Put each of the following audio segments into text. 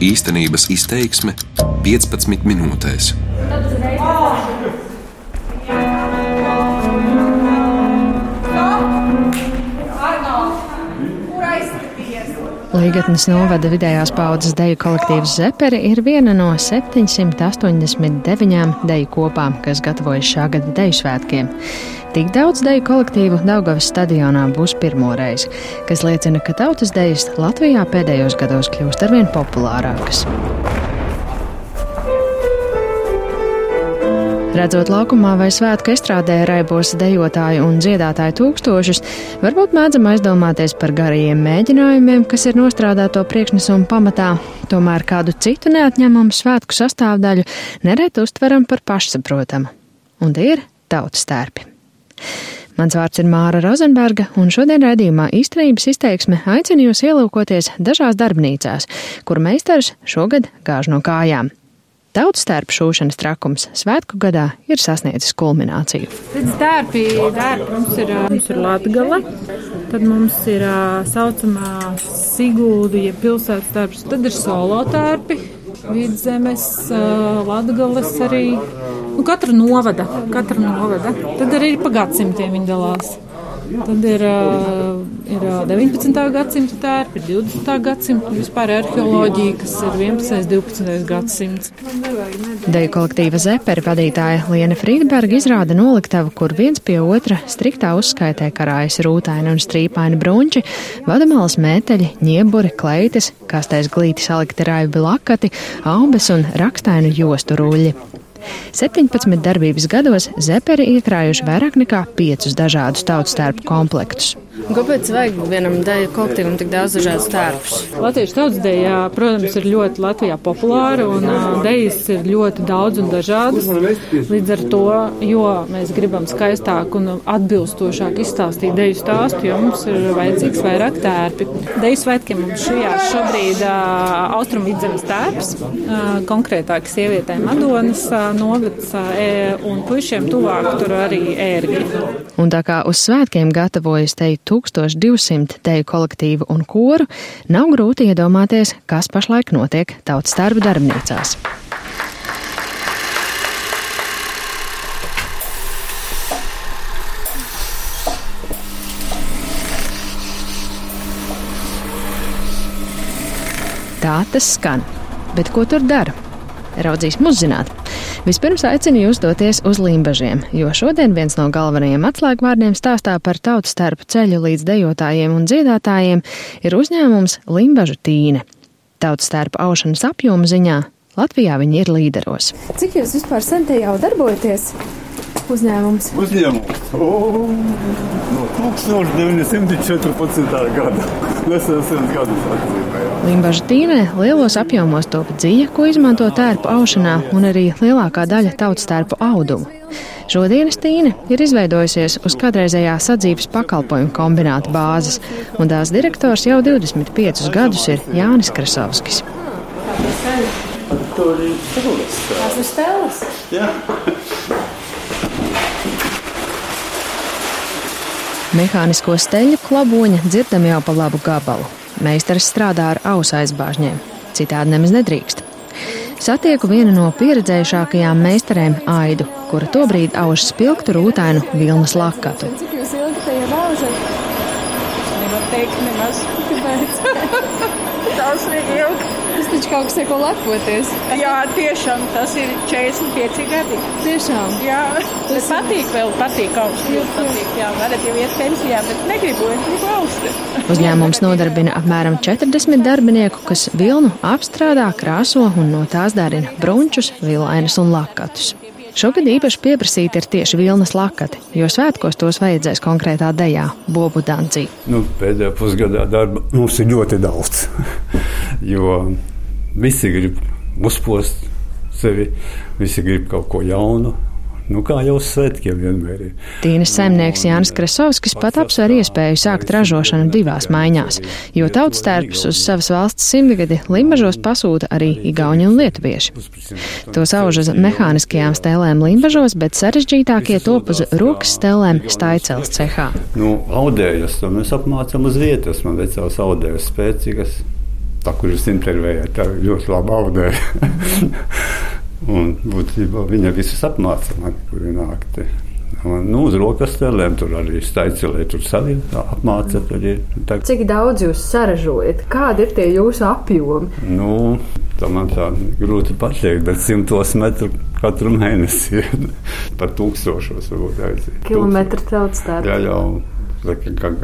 Īstenības izteiksme 15 minūtēs. Līgatnes novada vidējās paudzes deju kolektīvs Zeperi ir viena no 789 deju kopām, kas gatavojas šā gada deju svētkiem. Tik daudz deju kolektīvu Daugavas stadionā būs pirmoreiz, kas liecina, ka tautas dejas Latvijā pēdējos gados kļūst arvien populārākas. Redzot laukumā vai svētku estrādē raibos dejotāju un dziedātāju tūkstošus, varbūt mēdzam aizdomāties par garajiem mēģinājumiem, kas ir nostrādāto priekšnesumu pamatā, tomēr kādu citu neatņemamu svētku sastāvdaļu nereti uztveram par pašsaprotamu. Un tie ir tautas tērpi. Mans vārds ir Māra Rozenberga, un šodien raidījumā īstenības izteiksme aicina jūs ielūkoties dažās darbnīcās, kur meistars šogad gāž no kājām. Tautas tērpa šūšanas trakums svētku gadā ir sasniedzis kulmināciju. Tērpi, tērpi mums ir, mums ir Latgala, tad mums ir saucamā Sigulda, ja pilsētas tērps, tad ir solo tērpi, vidzemes, Latgales arī, nu katra novada, katra novada. Tad arī pa gadsimtiem viņi dalās. Tad ir, ir 19. gadsimta tērpi, 20. gadsimta vispār arheoloģija, kas ir 11. un 12. gadsimts. Deju kolektīva Zeperi vadītāja Liena Frīdberga izrāda noliktavu, kur viens pie otra striktā uzskaitē karājas rūtaini un strīpaini brunči, vadamāls mēteļi, ņieburi, kleitas, kastēs glīti salikti raibi lakati, aubes un rakstainu jostu ruļļi. 17 darbības gados Zeperi iekrājuši vairāk nekā 5 dažādus tautas tērpu komplektus. Kāpēc vajag vienam deju kolektīvam tik daudz dažādas tērpus? Latviešu tautas dejā, protams, ir ļoti Latvijā populāra un dejas ir ļoti daudz un dažādas. Līdz ar to, jo mēs gribam skaistāk un atbilstošāk izstāstīt deju stāstu, jo mums ir vajadzīgs vairāk tērpi. Deju svētkiem mums šajā šobrīd austrumvidzemes tērps, konkrētāk sievietēm Madonas novads un puišiem tuvāk tur arī ērgi. Un tā kā uz svētkiem gatavojas teikt 1200 teju kolektīvu un koru, nav grūti iedomāties, kas pašlaik notiek tautas darba darbnīcās. Tā tas skan, bet ko tur dara? Raudzīsim uzzināt. Vispirms aicinu jūs doties uz Limbažiem, jo šodien viens no galvenajiem atslēgvārdiem stāstā par tautas starp ceļu līdz dejotājiem un dziedātājiem ir uzņēmums Limbažu tīne. Tautas starp aušanas apjoma ziņā Latvijā viņi ir līderos. Cik jūs vispār sen te jau darbojaties? Uzņēmums. Uzņēmums. O, no 1914. gada. Nesen simts gadus atzīmējām. Limbaža tīnē lielos apjomos top dzija, ko izmanto tērpu aušanā, un arī lielākā daļa tautas tērpu audumu. Šodienas tīne ir izveidojusies uz kādreizējā sadzīves pakalpojumu kombināta bāzes, un tās direktors jau 25 gadus ir Jānis Krasovskis. Tas ir stēlis. Mehānisko steļu klaboņa dzirdam jau pa labu gabalu. Meistars strādā ar ausu aizbāžņiem, citādi nemaz nedrīkst. Satieku vienu no pieredzējušākajām meistarēm Aidu, kura tobrīd auž spilgtu rūtainu vilnas lakatu. Cik jūs ilgi te jau baužat? Nevar teikt nemaz. Tas ir ilgi. Tas taču kaut kas ir ko lepoties. Jā, tiešām tas ir 45 gadi. Tiešām. Jā, tas patīk vēl, patīk augstu. Jūs patīk, jā, varat jau iet pensijā, bet negribu, es gribu augstu. Uzņēmums nodarbina apmēram 40 darbinieku, kas vilnu apstrādā, krāso un no tās dārina brunčus, vilainas un lakatus. Šogad īpaši pieprasīti ir tieši vilnas lakati, jo svētkos tos vajadzēs konkrētā dejā - bobu dancī. Nu, pēdējā pusgadā darba mums ir ļoti daudz. Jo visi grib uzpost sevi, visi grib kaut ko jaunu. Nu, kā jau svētkiem vienmēr ir. Tīnas saimnieks Jānis Krasovskis pat apsver iespēju sākt ražošanu divās maiņās, jo tautas tērpus uz savas valsts simtgadi Limbažos pasūta arī igauņi un lietuvieši. Tos auž uz mehāniskajām stēlēm Limbažos, bet sarežģītākie top uz rokas stēlēm Staicels cehā. Nu, audējas, to mēs apmācām uz vietas. Man vecās audējas spēcīgas. Tā, kur jūs intervējat, tā ļoti labi audē. un būtībā viņa visus apmāca man, kur nākti. Un, nu, uz rokas tēlēm tur arī staigāja, tur savi apmāca. Tā... Cik daudz jūs saražojat? Kādi ir tie jūsu apjomi? Nu, tā man tā grūti pateikt, bet simtos metru katru mēnesi ir par tūkstošos varbūt. Kilometru celts tā. Jā, jau.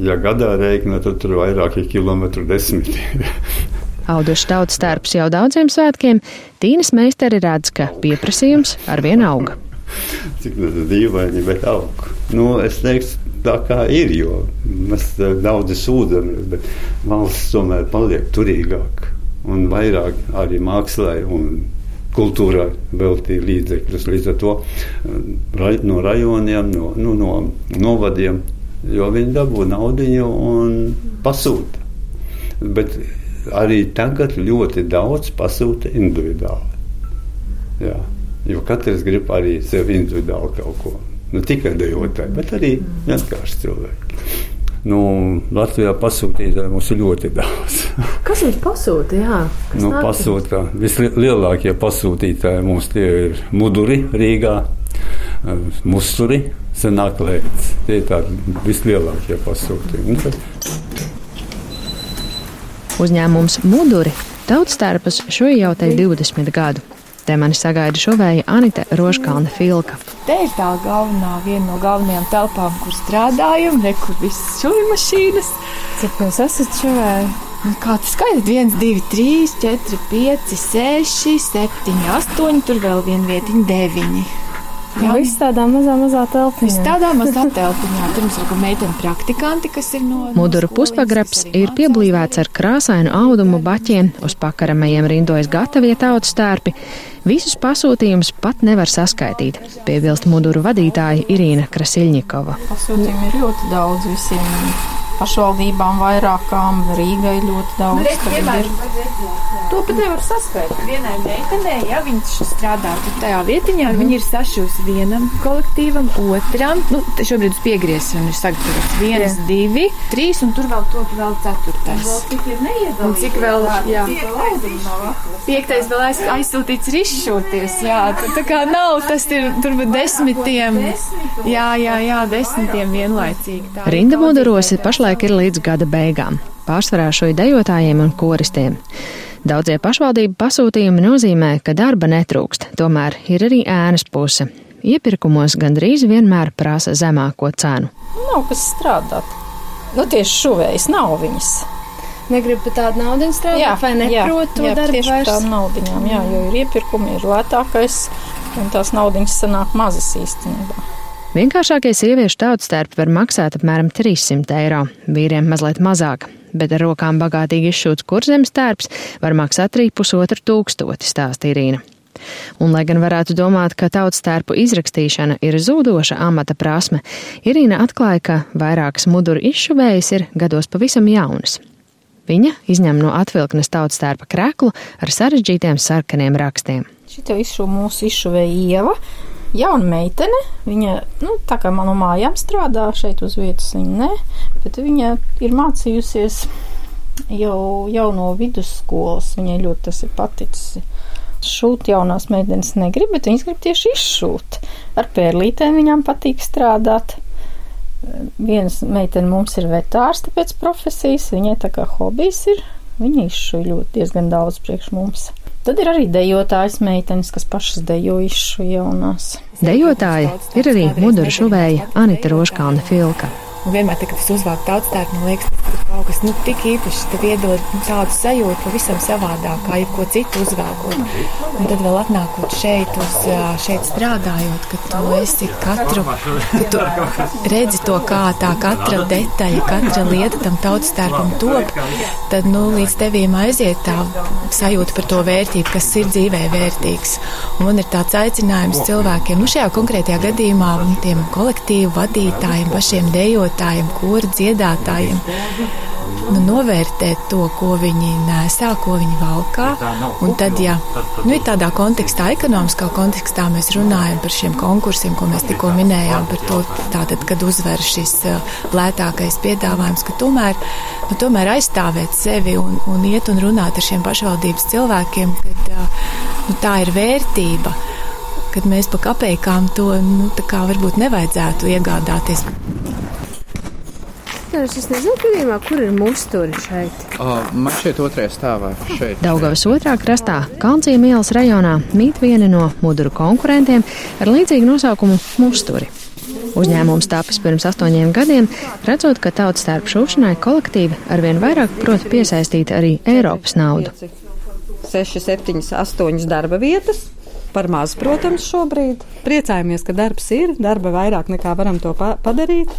Ja gadā rēķina, tad tur vairāki kilometru desmiti. Auduši tautas tērps jau daudziem svētkiem, Tīnas meistari redz, ka pieprasījums arvien auga. Cik dīvaini, bet aug. Nu, es teiktu, tā kā ir, jo mēs daudz sūdzamies, bet valsts tomēr paliek turīgāk un vairāk arī mākslā un kultūrai veltīja līdzekļus. Līdz ar to no rajoniem, no, nu, no novadiem, jo viņi dabū naudu un pasūta. Bet arī tagad ļoti daudz pasūta individuāli. Jā. Jo katrs grib arī sev individuāli kaut ko. Ne tikai dejotāji, bet arī vienkārši cilvēki. Nu, Latvijā pasūtītāji mums ir ļoti daudz. Kas jums pasūta? Nu, pasūta, vislielākie pasūtītāji mums ir Muduri Rīgā, Musuri, Senaklēts. Tie ir tādi vislielākie pasūtījumi. Uzņēmums Muduri tautstērpas šo jau te 20 gadu. Te mani sagaida šovēja Anita Roškalna Filka. Te ir tā galvenā, viena no galvenajām telpām, kur strādājam, ne kur visas šūnu mašīnas. Cik jūs esat šovēji? Nu, kā tas skaidrs? 1, 2, 3, 4, 5, 6, 7, 8, tur vēl viena vietiņa, 9. Jā, viss tādā mazā, mazā telpiņā. Viss tādā mazā telpiņā. Tur mums ir meitene praktikanti, kas ir no. Mudura puspagrabs ir pieblīvēts ar krāsainu audumu baķiem, uz pakaramajiem rindojas gatavie tautas tērpi. Visus pasūtījumus pat nevar saskaitīt, piebilst muduru vadītāja Irīna Krasiļņikova. Pasūtījumi ir ļoti daudz visiem pašvaldībām vairākām, Rīgai ļoti daudz. Ir. To pat nevar saskaitīt. Vienai meitenei, ja viņš strādā tajā vietiņā, mm. viņa ir sašūs vienam kolektīvam, otram, nu, šobrīd uz piegriezšanu ir sagatavots viens, jā. divi, trīs, un tur vēl top vēl ceturtais. Un cik vēl, jā, piektais vēl aiz, aizsūtīts ir izšūties, jā, tā, kā nav, tas ir tur desmitiem, jā, jā, jā, desmitiem vienlaicīgi. Rinda modarosi pašlaik pašlaik ir līdz gada beigām, pārsvarā šo dejotājiem un koristiem. Daudzie pašvaldību pasūtījumi nozīmē, ka darba netrūkst, tomēr ir arī ēnas puse. Iepirkumos gandrīz vienmēr prasa zemāko cenu. Nav kas strādāt. Nu, tieši šuvējs nav viņas. Negribu pat tādu naudu strādāt, jā, vai neprotu to darbu tieši vairs? Tādām naudiņām, jā, jo ir iepirkumi, ir lētākais, un tās naudiņas sanāk mazas īstenībā. Vienkāršākie sieviešu tautstērpi var maksāt apmēram 300 eiro, vīriem mazliet mazāk, bet ar rokām bagātīgi izšūts kurzemes tērps var maksāt arī pusotru tūkstoti, stāsta Irīna. Un, lai gan varētu domāt, ka tautas tērpu izrakstīšana ir zūdoša amata prasme, Irīna atklāja, ka vairākas muduru izšuvējas ir gados pavisam jaunas. Viņa izņem no atvilknes tautas tērpa kreklu ar sarežģītiem sarkaniem rakstiem. Šī izšuva mūsu izšuvēja ieva jauna meitene. Viņa, nu, tā kā manā mājām strādā šeit uz vietas, viņa ne, bet viņa ir mācījusies jau, jau no vidusskolas. Viņai ļoti tas ir paticis. Šūt jaunās meitenes negrib, bet viņas grib tieši izšūt. Ar pērlītēm viņām patīk strādāt. Vienas meitene mums ir vetārste pēc profesijas, viņai tā kā hobijs ir. Viņa izšuja ļoti diezgan daudz priekš mums. Tad ir arī dejotājas meitenes, kas pašas dejojuši jaunās. Dejotāja ir arī mudura šuvēja Anita Roškāna Filka. Un vienmēr, kad es uzvāku tautas tērpu, man liekas, tas ir kaut kas nu, tik īpašs, tev iedod nu, tādu sajūtu pavisam savādāk, kā jebko citu uzvelkot. Un tad vēl atnākot šeit, uz, šeit strādājot, ka tu esi katru, ka tu redzi to, kā tā katra detaļa, katra lieta tam tautas tērpam top, tad, nu, līdz tevīm aiziet tā sajūta par to vērtību, kas ir dzīvē vērtīgs. Un man ir tāds aicinājums cilvēkiem, nu, šajā konkrētajā gadījumā, tiem kolektīvu vadītājiem, pašiem dejot dziedātājiem, kora dziedātājiem. nu, novērtēt to, ko viņi nesā, ko viņi valkā. Un tad, ja nu, tādā kontekstā, ekonomiskā kontekstā, mēs runājam par šiem konkursiem, ko mēs tikko minējām, par to, tātad, kad uzvar šis lētākais piedāvājums, ka tomēr, nu, tomēr aizstāvēt sevi un, un iet un runāt ar šiem pašvaldības cilvēkiem, kad nu, tā ir vērtība kad mēs pa kapekām to nu, varbūt nevajadzētu iegādāties. Es nezinu, gadījumā, kur ir musturi šeit. O, man šeit otrajā stāvā. Šeit. Daugavas otrā krastā, Kalncijas ielas rajonā, mīt viena no muduru konkurentiem ar līdzīgu nosaukumu Musturi. Uzņēmums tapis pirms astoņiem gadiem, redzot, ka tautas starp šūšanai kolektīvi arvien vairāk prot piesaistīt arī Eiropas naudu. 6, 7, 8 darba vietas. Par maz, protams, šobrīd. Priecājamies, ka darbs ir, darba vairāk nekā varam to pa padarīt.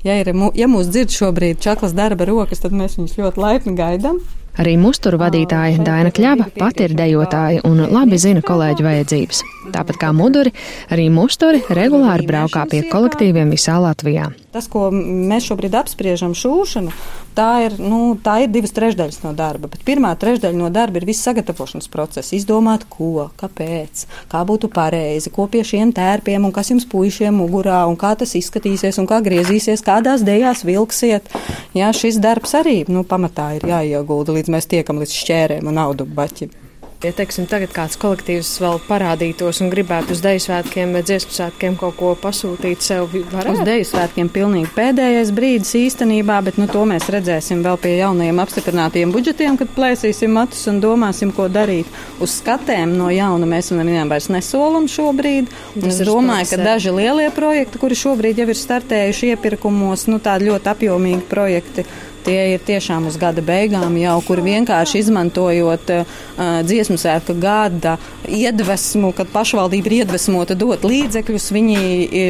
Ja, ir, ja mūs dzird šobrīd čaklas darba rokas, tad mēs viņus ļoti laipni gaidām. Arī musturu vadītāja Daina Kļava pati ir dejotāja un labi zina kolēģu vajadzības. Tāpat kā muduri, arī musturi regulāri braukā pie kolektīviem visā Latvijā. Tas, ko mēs šobrīd apspriežam, šūšana, tā ir, nu, tā ir divas trešdaļas no darba. Bet pirmā trešdaļa no darba ir viss sagatavošanas process. Izdomāt, ko, kāpēc, kā būtu pareizi, ko pie šiem tērpiem un kas jums puišiem mugurā un kā tas izskatīsies un kā griezīsies, kādās dejās vilksiet. Jā, šis darbs arī nu, pamatā ir jāiegulda, līdz mēs tiekam līdz šķērēm un audu baķim. Ja teiksim, tagad kāds kolektīvs vēl parādītos un gribētu uz Deju svētkiem vai dziesmu svētkiem kaut ko pasūtīt sev, varētu? Uz Deju svētkiem pilnīgi pēdējais brīdis īstenībā, bet nu, to mēs redzēsim vēl pie jaunajiem apstiprinātiem budžetiem, kad plēsīsim matus un domāsim, ko darīt. Uz skatēm no jauna mēs nevienam vairs nesolam šobrīd. Es domāju, ka daži lielie projekti, kuri šobrīd jau ir startējuši iepirkumos, nu tādi ļoti apjomīgi projekti Tie ir tiešām uz gada beigām jau, kur vienkārši izmantojot uh, dziesmu svētku gada iedvesmu, kad pašvaldība ir iedvesmota dot līdzekļus, viņi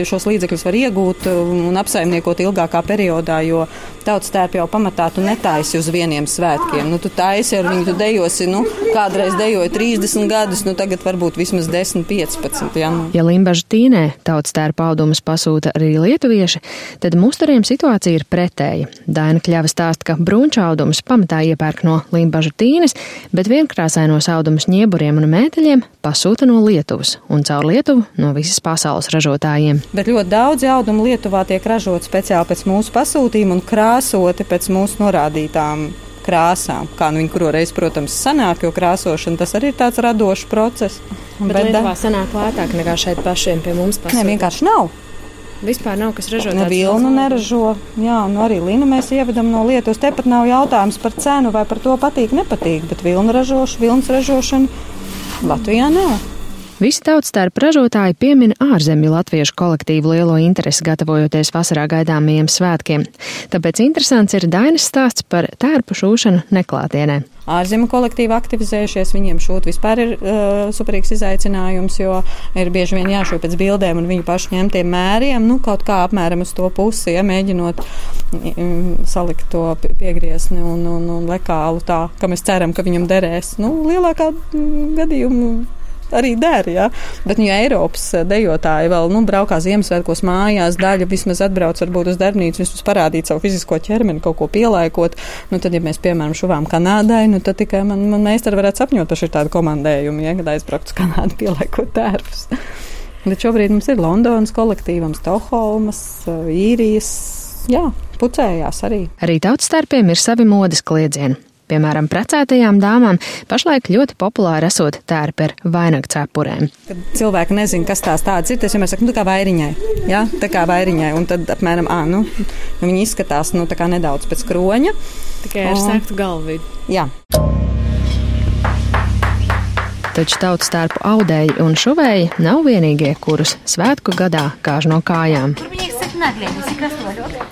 šos līdzekļus var iegūt un apsaimniekot ilgākā periodā, jo tautas tērp jau pamatā tu netaisi uz vieniem svētkiem. Nu, tu taisi ar viņu, tu dejosi, nu, kādreiz dejoji 30 gadus, nu tagad varbūt vismaz 10, 15. Ja, nu. ja Limbaža tīnē tautas tērpa audumus pasūta arī lietuvieši, tad mustariem situācija ir pretēja. Daina Kļavas stāsta, ka brūnčaudumus pamatā iepērk no Limbaža tīnes, bet vienkrāsainos audumus ņieburiem un mēteļiem pasūta no Lietuvas un caur Lietuvu no visas pasaules ražotājiem. Bet ļoti daudz audumu Lietuvā tiek ražot speciāli pēc mūsu pasūtījuma un krāsoti pēc mūsu norādītām krāsām. Kā nu viņi kuroreiz, protams, sanāk, jo krāsošana tas arī ir tāds radošs process. Bet, bet Lietuvā sanāk lētāk nekā šeit pašiem pie mums pasūtīt. Nē, vienkārši nav. Vispār nav kas ražot. Ne vilnu neražo. Jā, nu arī linu mēs ievedam no Lietuvas. Tepat nav jautājums par cenu vai par to patīk, nepatīk, bet vilnu ražošana, vilnas ražošana Latvijā nav. Visi tautstērpa ražotāji piemin ārzemju latviešu kolektīvu lielo interesi gatavojoties vasarā gaidāmajiem svētkiem. Tāpēc interesants ir Dainas stāsts par tērpu šūšanu neklātienē. Ārzemju kolektīvi aktivizējušies, viņiem šūt vispār ir uh, superīgs izaicinājums, jo ir bieži vien jāšūp pēc bildēm un viņu pašu ņemtiem mēriem, nu kaut kā apmēram uz to pusi, ja mēģinot mm, salikt to piegriezni un, un, un lekālu tā, ka mēs ceram, ka viņam derēs. Nu, lielākā mm, gadījuma arī der. Ja? Bet, nu, ja Eiropas dejotāji vēl nu, braukā Ziemassvētkos mājās, daļa vismaz atbrauc varbūt uz darbnīcu, vismaz parādīt savu fizisko ķermeni, kaut ko pielaikot, nu, tad, ja mēs, piemēram, šuvām Kanādai, nu, tad tikai man, man meistari varētu sapņot par šādu komandējumu, ja, kad aizbraukt uz Kanādu pielaikot tērpus. Bet šobrīd mums ir Londonas kolektīvams, Stokholmas, īrijas. Jā, pucējās arī. Arī tautas starpiem ir savi modes kliedzieni. Piemēram, precētajām dāmām pašlaik ļoti populāri esot tērpi ar vainagu cepurēm. Kad cilvēki nezina, kas tās tādas ir, tas vienmēr saka, nu, tā kā vairiņai. Ja? Tā kā vairiņai. Un tad apmēram, ā, nu, viņi izskatās, nu, tā kā nedaudz pēc kroņa. Tikai ar sēktu galvu. Jā. Taču tautas starp audēji un šuvēji nav vienīgie, kurus svētku gadā kāž no kājām.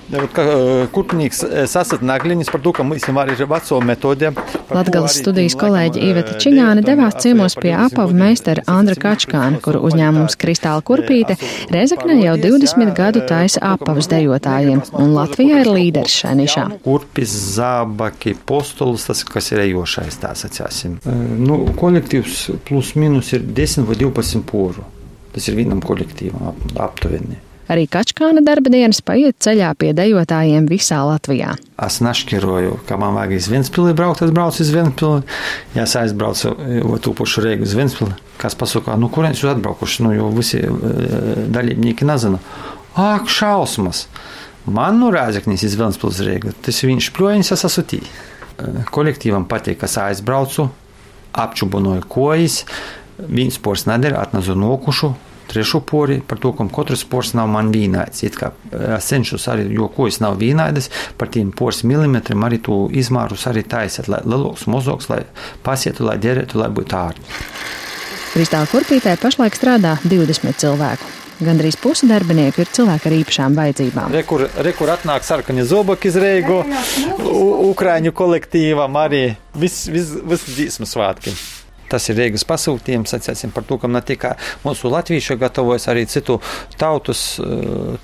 Kurpnieks sasat nagļiņas par to, ka mēs jau ir veco metodē. Latgales studijas kolēģi Iveta Čiņāne devās ciemos pie apavu meistara Andra Kačkāna, kuru uzņēmums Kristāla Kurpīte Rezekne jau 20 gadu taisa apavus dejotājiem, un Latvijā ir līderis šai nišā. Kurpis, zābaki, postulis, tas, kas ir ejošais, tā sacāsim. Nu, kolektīvs plus mīnus ir 10 vai 12 poru. Tas ir vienam kolektīvam ap, aptuveni. Arī Kačkāna darba dienas paiet ceļā pie dejotājiem visā Latvijā. Es našķiroju, kā man vajag iz Vienspili braukt, tad braucu uz Vienspili. Ja es aizbraucu tūpušu reigu uz Vienspili, kas pasaka, nu kurienes jūs atbraukuši, nu jo visi dalībnieki nezina. Ak, šausmas! Man nu rēzeknis iz Vienspils reigu, tas viņš pļojiņas es esmu tī. Kolektīvam patīk, kas aizbraucu, apčubunoju kojas, viens pors nedēļa atnesu nokušu, trešo pori par to, ka katrs pors nav man vienāds. Kā es cenšos arī, jo kojas nav vienādas, par tiem pors milimetriem arī to izmērus arī taisīt, lai lielāks, mazāks, lai pasietu, lai derētu, lai būtu ārā. Kristāla kurpītē pašlaik strādā 20 cilvēku. Gandrīz pusi darbinieku ir cilvēki ar īpašām vajadzībām. Rekur, rekur atnāk sarkani zobaki iz Reigu, Ukraiņu kolektīvam arī viss vis, vis dzīsmas svētki. Tas ir Rīgas pasūtījums, atcīm par to, ka ne tikai mūsu latviešu gatavojas, arī citu tautus,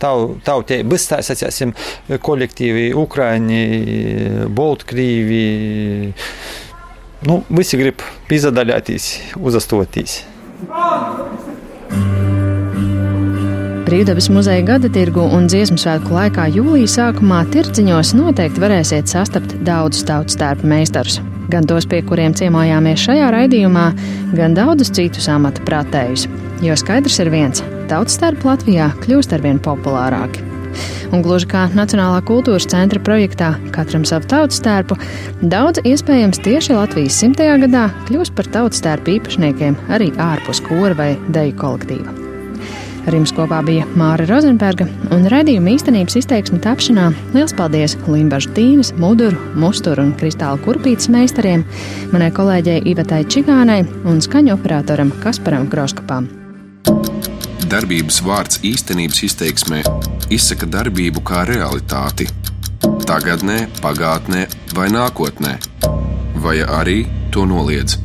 tau, tautības, tā atcīm, kolektīvi, Ukraiņi, Baltkrīvi. Nu, visi grib piedalīties, uzastoties. Brīvdabas muzeja gada tirgu un dziesmu svētku laikā jūlijā sākumā tirdziņos noteikti varēsiet sastapt daudzus tautas tērpu meistarus. Gan tos, pie kuriem ciemojāmies šajā raidījumā, gan daudzus citus amata pratējus. Jo skaidrs ir viens - tautas tērpi Latvijā kļūst arvien populārāki. Un gluži kā Nacionālā kultūras centra projektā Katram savu tautas tērpu, daudz iespējams tieši Latvijas simtajā gadā kļūs par tautas tērpu īpašniekiem arī ārpus kora vai deju kolektīva. Ar jums kopā bija Māra Rozenberga un raidījuma īstenības izteiksme tapšanā. Liels paldies Limbaģa Tīnas, Muduru, Musturu un Kristāla Kurpītas meistariem, manai kolēģei Ivetai Čigānai un skaņu operatoram Kasparam Kroskapam. Darbības vārds īstenības izteiksmē izsaka darbību kā realitāti. Tagatnē, pagātnē vai nākotnē, vai arī to noliedz.